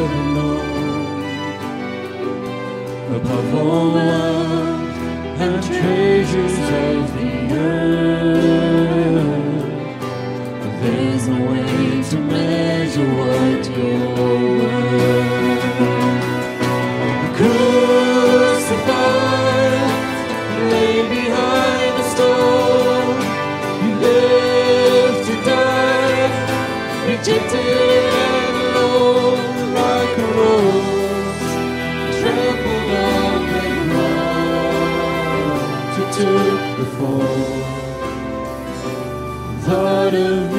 Has ever known above all wealth and treasures of the earth. There's no way to measure what you're worth. Took the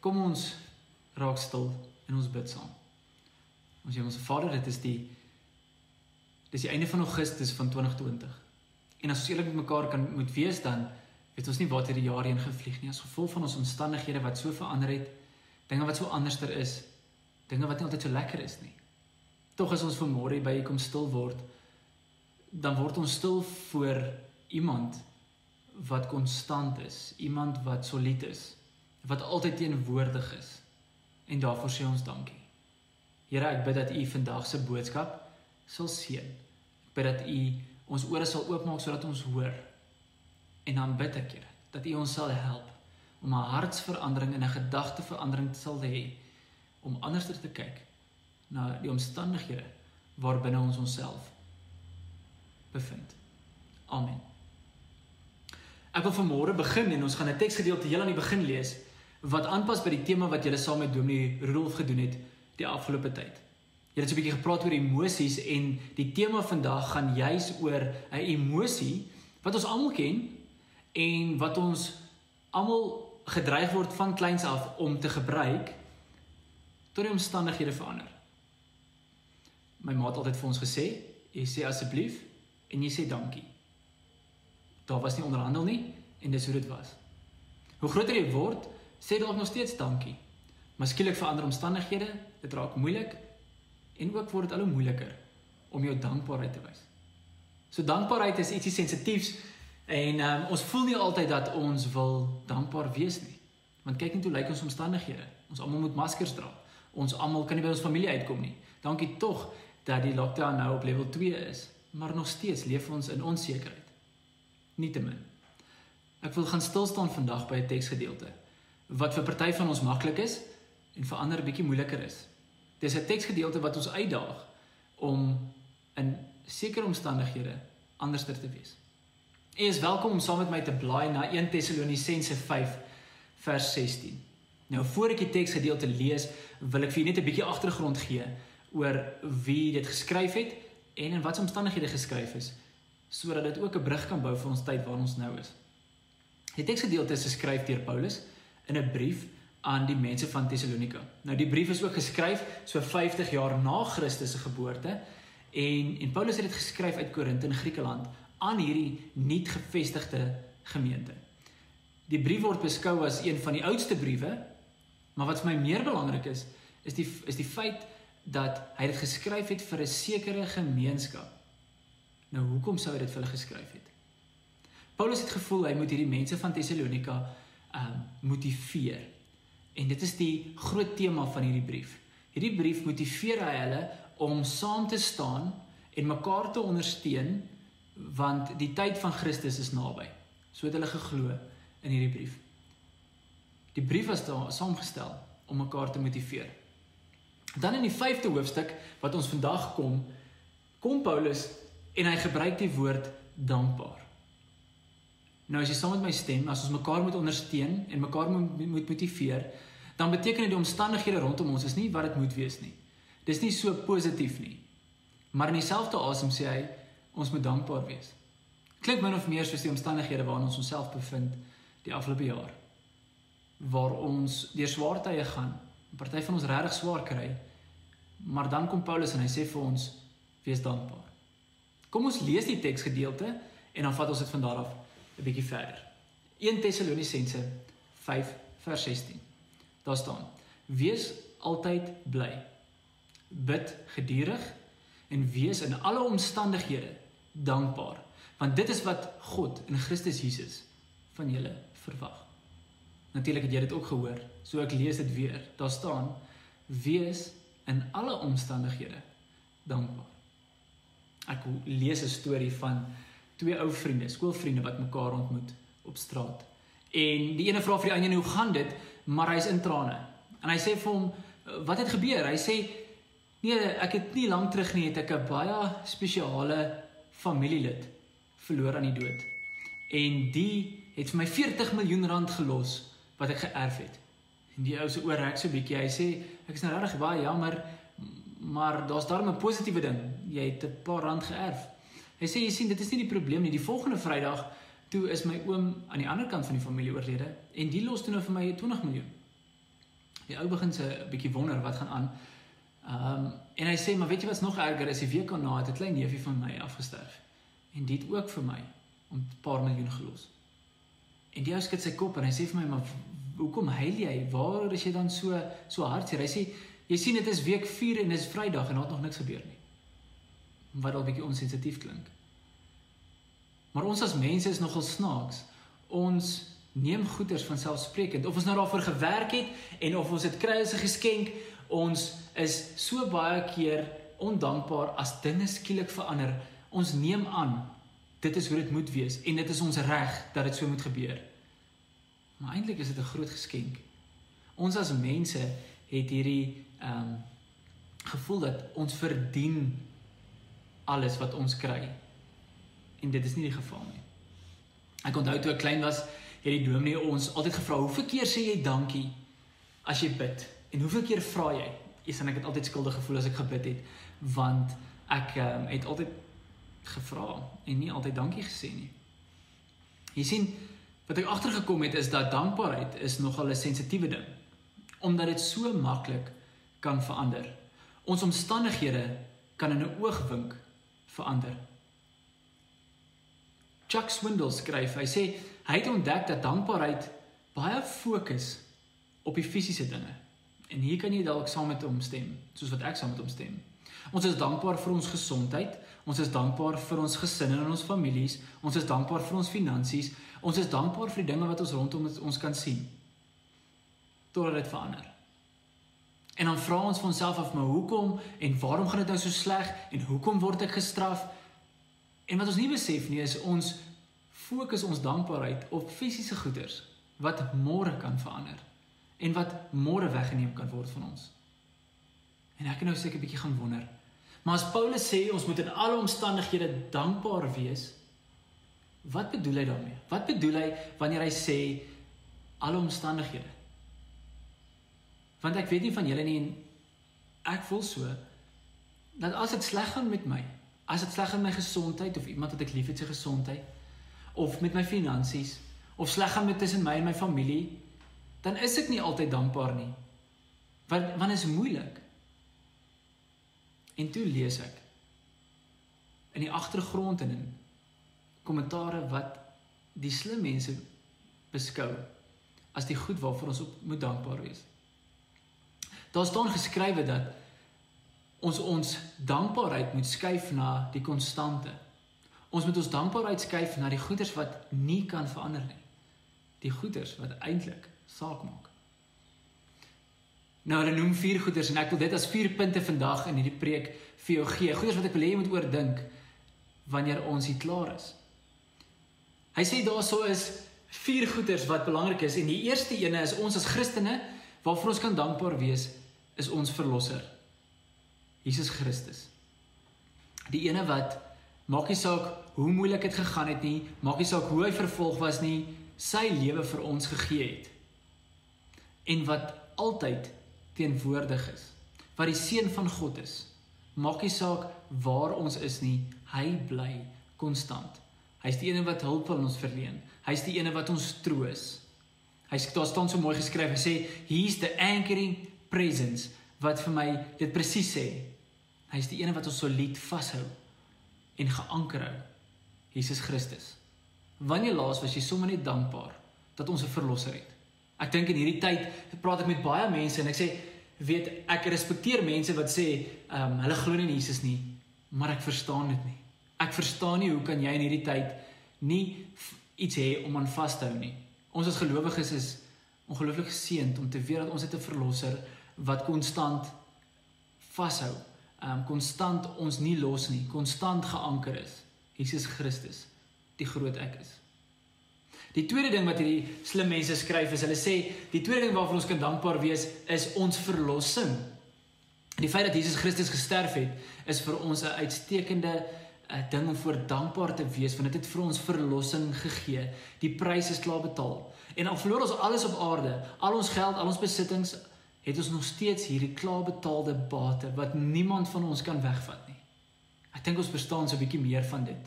Kom ons raak stil en ons bid saam. Ons ons Vader, dit is die dis die einde van Augustus van 2020. En as ons eerlik met mekaar kan moet wees dan weet ons nie waar hierdie jaar heen gevlieg nie as gevolg van ons omstandighede wat so verander het, dinge wat so anderster is, dinge wat nie altyd so lekker is nie. Tog as ons vanmôre by U kom stil word, dan word ons stil voor iemand wat konstant is, iemand wat solied is, wat altyd teenwoordig is. En daarvoor sê ons dankie. Here, ek bid dat U vandag se boodskap sal seën. Ek bid dat U ons ore sal oopmaak sodat ons hoor. En dan bid ek, Here, dat U ons sal help om 'n hartsverandering en 'n gedagteverandering te sal hê om anders te kyk na die omstandighede waarbinne ons onsself bevind. Amen. Ek wil vanmôre begin en ons gaan 'n teksgedeelte heel aan die begin lees wat aanpas by die tema wat julle saam met Dominee Rudolf gedoen het die afgelope tyd. Julle het so 'n bietjie gepraat oor emosies en die tema vandag gaan juis oor 'n emosie wat ons almal ken en wat ons almal gedreig word van kleins af om te gebruik tot die omstandighede verander. My ma het altyd vir ons gesê, jy sê asseblief en jy sê dankie. Daar was nie onderhandel nie en dis hoe dit was. Hoe groter jy word, sê dalk nog steeds dankie. Maar skielik verander omstandighede, dit raak moeilik en ook word dit al hoe moeiliker om jou dankbaarheid te wys. So dankbaarheid is ietsie sensitiefs en um, ons voel nie altyd dat ons wil dankbaar wees nie. Want kyk net hoe lyk ons omstandighede. Ons almal moet maskers dra. Ons almal kan nie by ons familie uitkom nie. Dankie tog dat die lockdown nou op level 2 is, maar nog steeds leef ons in onsekerheid. Nietemin. Ek wil gaan stil staan vandag by 'n teksgedeelte wat vir party van ons maklik is en vir ander bietjie moeiliker is. Dis 'n teksgedeelte wat ons uitdaag om in sekere omstandighede anderster te wees. U is welkom om saam met my te blaai na 1 Tessalonisense 5 vers 16. Nou voor ek die teksgedeelte lees, wil ek vir julle net 'n bietjie agtergrond gee oor wie dit geskryf het en in watter omstandighede geskryf is sodat dit ook 'n brug kan bou vir ons tyd waarin ons nou is. Die teksgedeelte is geskryf deur Paulus in 'n brief aan die mense van Tessalonika. Nou die brief is ook geskryf so 50 jaar na Christus se geboorte en en Paulus het dit geskryf uit Korinthe in Griekeland aan hierdie nuut gevestigde gemeente. Die brief word beskou as een van die oudste briewe Maar wat vir my meer belangrik is, is die is die feit dat hy dit geskryf het vir 'n sekere gemeenskap. Nou hoekom sou hy dit vir hulle geskryf het? Paulus het gevoel hy moet hierdie mense van Tessalonika ehm um, motiveer. En dit is die groot tema van hierdie brief. Hierdie brief motiveer hy hulle om saam te staan en mekaar te ondersteun want die tyd van Christus is naby. So het hulle geglo in hierdie brief. Die brief was saamgestel om mekaar te motiveer. Dan in die 5de hoofstuk wat ons vandag kom, kom Paulus en hy gebruik die woord dankbaar. Nou as jy saam met my stem, as ons mekaar moet ondersteun en mekaar moet, moet motiveer, dan beteken dit die omstandighede rondom ons is nie wat dit moet wees nie. Dis nie so positief nie. Maar in dieselfde asem sê hy ons moet dankbaar wees. Klink min of meer soos die omstandighede waarin ons onsself bevind die afgelope jaar. Waar ons deur swaar tye gaan, 'n party van ons regtig swaar kry. Maar dan kom Paulus en hy sê vir ons wees dankbaar. Kom ons lees die teksgedeelte en dan vat ons dit van daar af 'n bietjie verder. 1 Tessalonisense 5 vers 16. Daar staan: Wees altyd bly. Bid gedurig en wees in alle omstandighede dankbaar, want dit is wat God in Christus Jesus van julle verwag. Natuurlik het jy dit ook gehoor, so ek lees dit weer. Daar staan: Wees in alle omstandighede dankbaar. Ek lees 'n storie van twee ou vriende, skoolvriende wat mekaar ontmoet op straat. En die ene vra vir die ander hoe gaan dit, maar hy's in trane. En hy sê vir hom, "Wat het gebeur?" Hy sê, "Nee, ek het nie lank terug nie, het ek 'n baie spesiale familielid verloor aan die dood. En die het vir my 40 miljoen rand gelos wat ek geërf het." En die ou se oor rek so bietjie. Hy sê, "Ek is nou regtig baie jammer, maar daar's daarom 'n positiewe ding. Jy het 'n paar rand geërf." Hy sê, "Jy sien, dit is nie die probleem nie. Die volgende Vrydag toe is my oom aan die ander kant van die familie oorlede en die los toe nou vir my 20 miljoen." Die ou begin se 'n bietjie wonder wat gaan aan. Ehm um, en hy sê, "Maar weet jy wat's nog erger? Is die week daarna het 'n klein neefie van my afgesterf. En dit ook vir my om 'n paar miljoen gelos." En die ou skud sy kop en hy sê vir my, "Maar hoekom huil jy? Waar is jy dan so so hartseer? Hy sê jy sien dit is week 4 en dis Vrydag en daar het nog niks gebeur nie. Wat al bietjie onsensitief klink. Maar ons as mense is nogal snaaks. Ons neem goeders van selfsprekend of ons nou daarvoor gewerk het en of ons dit kry as 'n geskenk, ons is so baie keer ondankbaar as dinge skielik verander. Ons neem aan dit is hoe dit moet wees en dit is ons reg dat dit so moet gebeur. Maar eintlik is dit 'n groot geskenk. Ons as mense het hierdie ehm um, gevoel dat ons verdien alles wat ons kry. En dit is nie die geval nie. Ek onthou toe ek klein was, het die dominee ons altyd gevra, "Hoeveel keer sê jy dankie as jy bid? En hoeveel keer vra jy?" Eers en ek het altyd skuldig gevoel as ek gebid het, want ek um, het altyd gevra en nie altyd dankie gesê nie. Jy sien, Wat ek agtergekom het is dat dankbaarheid is nogal 'n sensitiewe ding omdat dit so maklik kan verander. Ons omstandighede kan in 'n oogwink verander. Chuck Swindoll skryf, hy sê hy het ontdek dat dankbaarheid baie fokus op die fisiese dinge. En hier kan jy dalk saam met hom stem, soos wat ek saam met hom stem. Ons is dankbaar vir ons gesondheid, ons is dankbaar vir ons gesinne en ons families, ons is dankbaar vir ons finansies, Ons is dankbaar vir die dinge wat ons rondom ons kan sien. Totdat dit verander. En dan vra ons vir onsself af, maar hoekom en waarom gaan dit nou so sleg en hoekom word ek gestraf? En wat ons nie besef nie is ons fokus ons dankbaarheid op fisiese goederes wat môre kan verander en wat môre weggeneem kan word van ons. En ek het nou seker 'n bietjie gaan wonder. Maar as Paulus sê ons moet in alle omstandighede dankbaar wees, Wat bedoel hy daarmee? Wat bedoel hy wanneer hy sê alle omstandighede? Want ek weet nie van julle nie en ek voel so dat as dit sleg gaan met my, as dit sleg gaan met my gesondheid of iemand wat ek liefhet se gesondheid of met my finansies of sleg gaan met tussen my en my familie, dan is ek nie altyd dankbaar nie. Want want is moeilik. En toe lees ek in die agtergrond en in kommentare wat die slim mense beskou as die goed waarvoor ons op moet dankbaar wees. Daar staan geskrywe dat ons ons dankbaarheid moet skuif na die konstante. Ons moet ons dankbaarheid skuif na die goeders wat nie kan verander nie. Die goeders wat eintlik saak maak. Nou hulle noem vier goeders en ek wil dit as vier punte vandag in hierdie preek vir jou gee. Goeders wat ek wil hê jy moet oordink wanneer ons hier klaar is. Hy sê daarso is vier goeders wat belangrik is en die eerste ene is ons as Christene waarvoor ons kan dankbaar wees is ons verlosser. Jesus Christus. Die ene wat maak nie saak hoe moeilik dit gegaan het nie, maak nie saak hoe hy vervolg was nie, sy lewe vir ons gegee het. En wat altyd teenwoordig is. Wat die seun van God is. Maak nie saak waar ons is nie, hy bly konstant. Hy's die een wat hulp aan ons verleen. Hy's die een wat ons troos. Hy's daar staan so mooi geskryf. Hy sê he's the anchoring presence wat vir my dit presies sê. Hy's die een wat ons solied vashou en geanker hou. Jesus Christus. Wanneer laas was jy sommer net dankbaar dat ons 'n verlosser het? Ek dink in hierdie tyd praat ek met baie mense en ek sê weet ek respekteer mense wat sê ehm um, hulle glo nie in Jesus nie, maar ek verstaan dit nie. Ek verstaan nie hoe kan jy in hierdie tyd nie iets hê om aan vas te hou nie. Ons as gelowiges is ongelooflik geseënd om te weet dat ons het 'n verlosser wat konstant vashou um konstant ons nie los nie, konstant geanker is. Jesus Christus, die groot ek is. Die tweede ding wat hierdie slim mense skryf is hulle sê die tweede ding waarvoor ons kan dankbaar wees is ons verlossing. Die feit dat Jesus Christus gesterf het is vir ons 'n uitstekende eh, ding om voor dankbaar te wees want dit het vir ons verlossing gegee. Die prys is klaar betaal. En al verloor ons alles op aarde, al ons geld, al ons besittings, het ons nog steeds hierdie klaar betaalde bate wat niemand van ons kan wegvat nie. Ek dink ons verstaan so 'n bietjie meer van dit.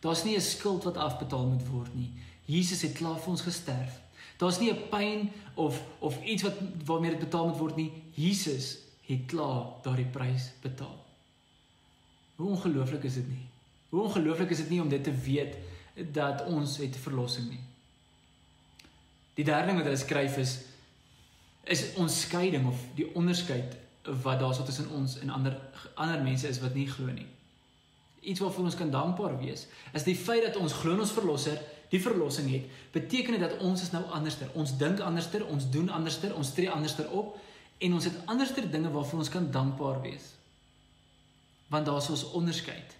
Daar's nie 'n skuld wat afbetaal moet word nie. Jesus het klaar vir ons gesterf. Daar's nie 'n pyn of of iets wat waarmee dit betaal moet word nie. Jesus het klaar daardie prys betaal. Hoe ongelooflik is dit nie? Hoe ongelooflik is dit nie om dit te weet dat ons het verlossing nie. Die derde ding wat hulle skryf is is ons skeiding of die onderskeid wat daarso tussen ons en ander ander mense is wat nie glo nie. Iets waarvoor ons kan dankbaar wees, is die feit dat ons glo in ons verlosser, die verlossing het, beteken dit dat ons is nou anderster. Ons dink anderster, ons doen anderster, ons tree anderster op en ons het anderster dinge waarvoor ons kan dankbaar wees. Want daar's ons onderskeid.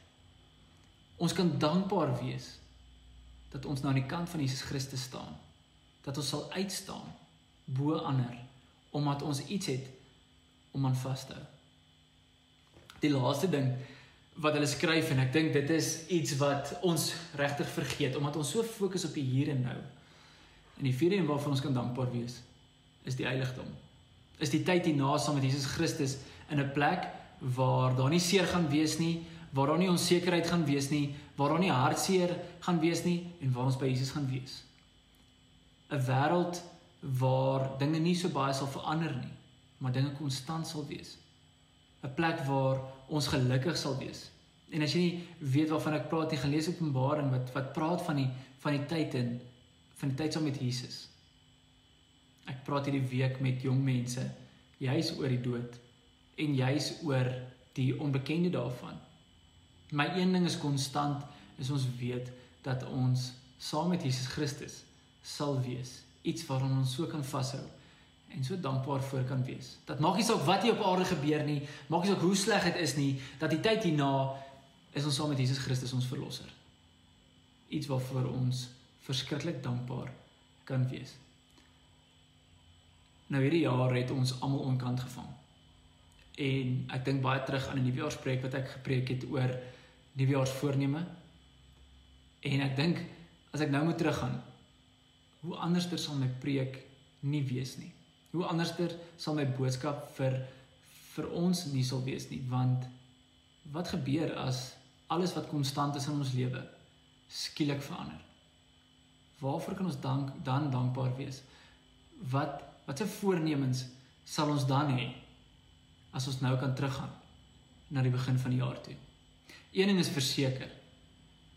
Ons kan dankbaar wees dat ons nou aan die kant van Jesus Christus staan. Dat ons sal uitstaan bo ander omdat ons iets het om aan vas te hou. Die laaste ding wat hulle skryf en ek dink dit is iets wat ons regtig vergeet omdat ons so fokus op die hier en nou. En die vierde ding waarvoor ons kan dankbaar wees is die heiligdom. Is die tyd hierna saam met Jesus Christus in 'n plek waar daar nie seer gaan wees nie, waar daar nie onsekerheid gaan wees nie, waar daar nie hartseer gaan wees nie en waar ons by Jesus gaan wees. 'n Wêreld waar dinge nie so baie sal verander nie, maar dinge konstant sal wees. 'n Plek waar ons gelukkig sal wees. En as jy nie weet waarvan ek praat nie, gaan lees Openbaring wat wat praat van die van die tyd en van die tyd saam met Jesus. Ek praat hierdie week met jong mense juis oor die dood en juis oor die onbekende daarvan. My een ding is konstant is ons weet dat ons saam met Jesus Christus sal wees iets waaraan ons so kan vashou en so dankbaar voor kan wees. Dat maak nie saak wat hier op aarde gebeur nie, maak nie saak hoe sleg dit is nie, dat die tyd hierna is ons saam met Jesus Christus ons verlosser. Iets waarvoor ons verskriklik dankbaar kan wees. Nou hierdie jaar het ons almal onkant gevang. En ek dink baie terug aan 'n nuwejaarspreek wat ek gepreek het oor nuwejaarsvoorneme. En ek dink as ek nou moet teruggaan, hoe anderster sal my preek nie wees nie. Hoe anderster sal my boodskap vir vir ons nie sal wees nie, want wat gebeur as alles wat konstant is in ons lewe skielik verander? Waarvoor kan ons dank dan dankbaar wees? Wat watse voornemens sal ons dan hê as ons nou kan teruggaan na die begin van die jaar toe? Een ding is verseker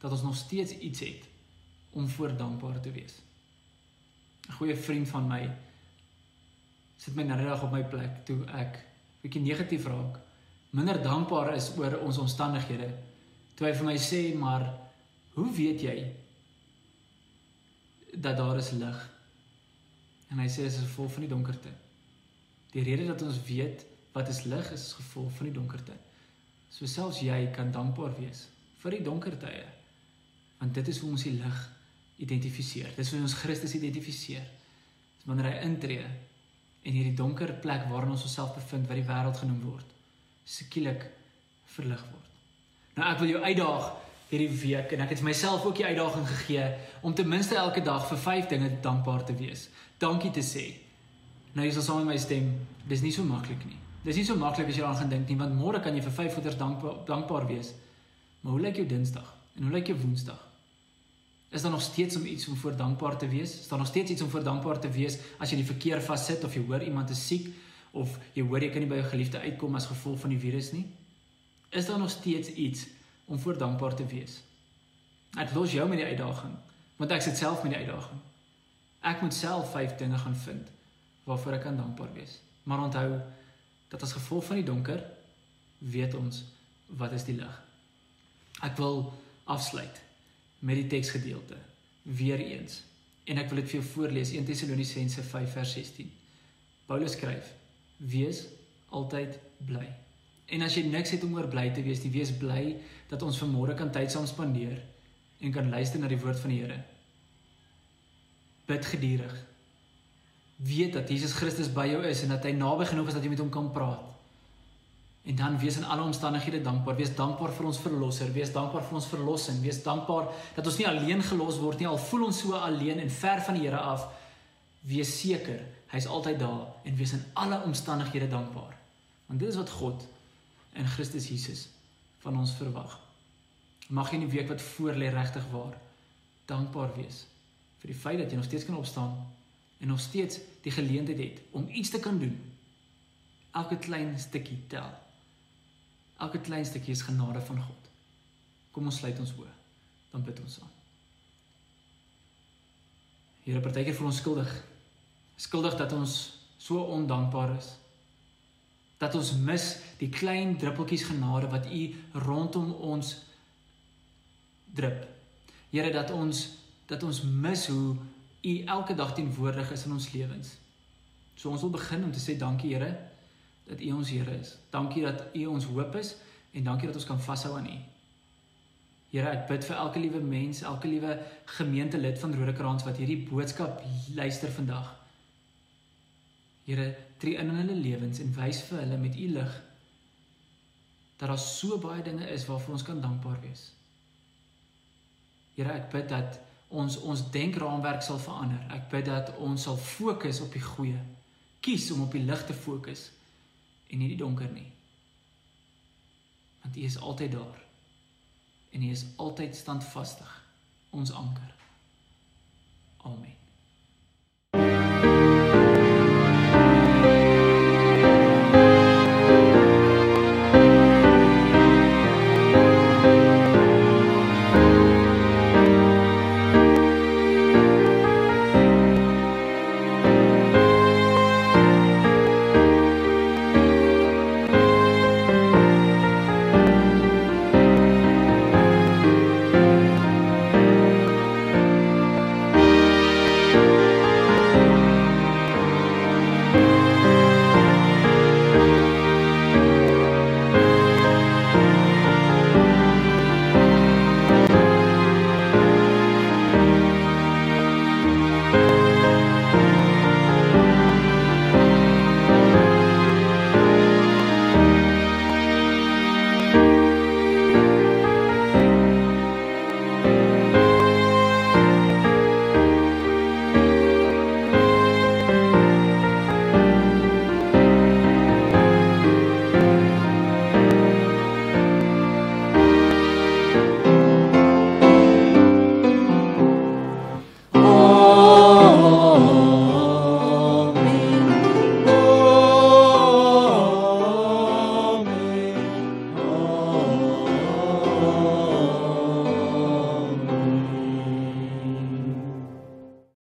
dat ons nog steeds iets het om voor dankbaar te wees. 'n goeie vriend van my sit my dag op my plek toe ek bietjie negatief raak, minder dankbaar is oor ons omstandighede. Toe hy vir my sê, "Maar hoe weet jy dat daar is lig?" En hy sê dit is as gevolg van die donkerte. Die rede dat ons weet wat is lig is as gevolg van die donkerte. So selfs jy kan dankbaar wees vir die donker tye. Want dit is hoe ons die lig identifiseer. Dis hoe ons Christus identifiseer. Dis wanneer hy intree en hierdie donker plek waarin ons osself bevind wat die wêreld genoem word, skielik verlig word. Nou ek wil jou uitdaag hierdie week en ek het myself ook die uitdaging gegee om ten minste elke dag vir 5 dinge dankbaar te wees. Dankie te sê. Nou jy sal saam met my stem, dis nie so maklik nie. Dis nie so maklik as jy daaraan gedink nie want môre kan jy vir 5 goeders dankbaar dankbaar wees. Maar hoe lyk jou Dinsdag? En hoe lyk jou Woensdag? Is daar nog steeds om iets om voor dankbaar te wees? Is daar nog steeds iets om voor dankbaar te wees as jy in die verkeer vassit of jy hoor iemand is siek of jy hoor jy kan nie by jou geliefde uitkom as gevolg van die virus nie? Is daar nog steeds iets om voor dankbaar te wees? Ek los jou met die uitdaging, want ek sit self met die uitdaging. Ek moet self vyf dinge gaan vind waarvoor ek kan dankbaar wees. Maar onthou dat as gevolg van die donker weet ons wat is die lig. Ek wil afsluit met die teksgedeelte weer eens. En ek wil dit vir jou voorlees 1 Tessalonisense 5 vers 16. Paulus skryf: Wees altyd bly. En as jy niks het om oor bly te wees, nie wees bly dat ons vanmôre kan tyd saam spandeer en kan luister na die woord van die Here. Bid geduldig. Weet dat Jesus Christus by jou is en dat hy naby genoeg is dat jy met hom kan praat. En dan wees in alle omstandighede dankbaar. Wees dankbaar vir ons verlosser, wees dankbaar vir ons verlossing, wees dankbaar dat ons nie alleen gelos word nie al voel ons so alleen en ver van die Here af. Wees seker, hy's altyd daar en wees in alle omstandighede dankbaar. Want dit is wat God in Christus Jesus van ons verwag. Mag jy in die week wat voorlê regtig waar dankbaar wees vir die feit dat jy nog steeds kan opstaan en nog steeds die geleentheid het om iets te kan doen. Elke klein stukkie tel. Elke klein stukkie is genade van God. Kom ons sluit ons oë. Dan bid ons aan. Here, partykeer voel ons skuldig. Skuldig dat ons so ondankbaar is. Dat ons mis die klein druppeltjies genade wat U rondom ons drup. Here, dat ons dat ons mis hoe U elke dag teenwoordig is in ons lewens. So ons wil begin om te sê dankie Here dat U ons Here is. Dankie dat U ons hoop is en dankie dat ons kan vashou aan U. Here, ek bid vir elke liewe mens, elke liewe gemeentelid van Rodekraans wat hierdie boodskap luister vandag. Here, tree in in hulle lewens en wys vir hulle met U lig dat daar so baie dinge is waarvoor ons kan dankbaar wees. Here, ek bid dat ons ons denkraamwerk sal verander. Ek bid dat ons sal fokus op die goeie. Kies om op die lig te fokus en nie die donker nie. Want U is altyd daar. En U is altyd standvastig, ons anker. Amen.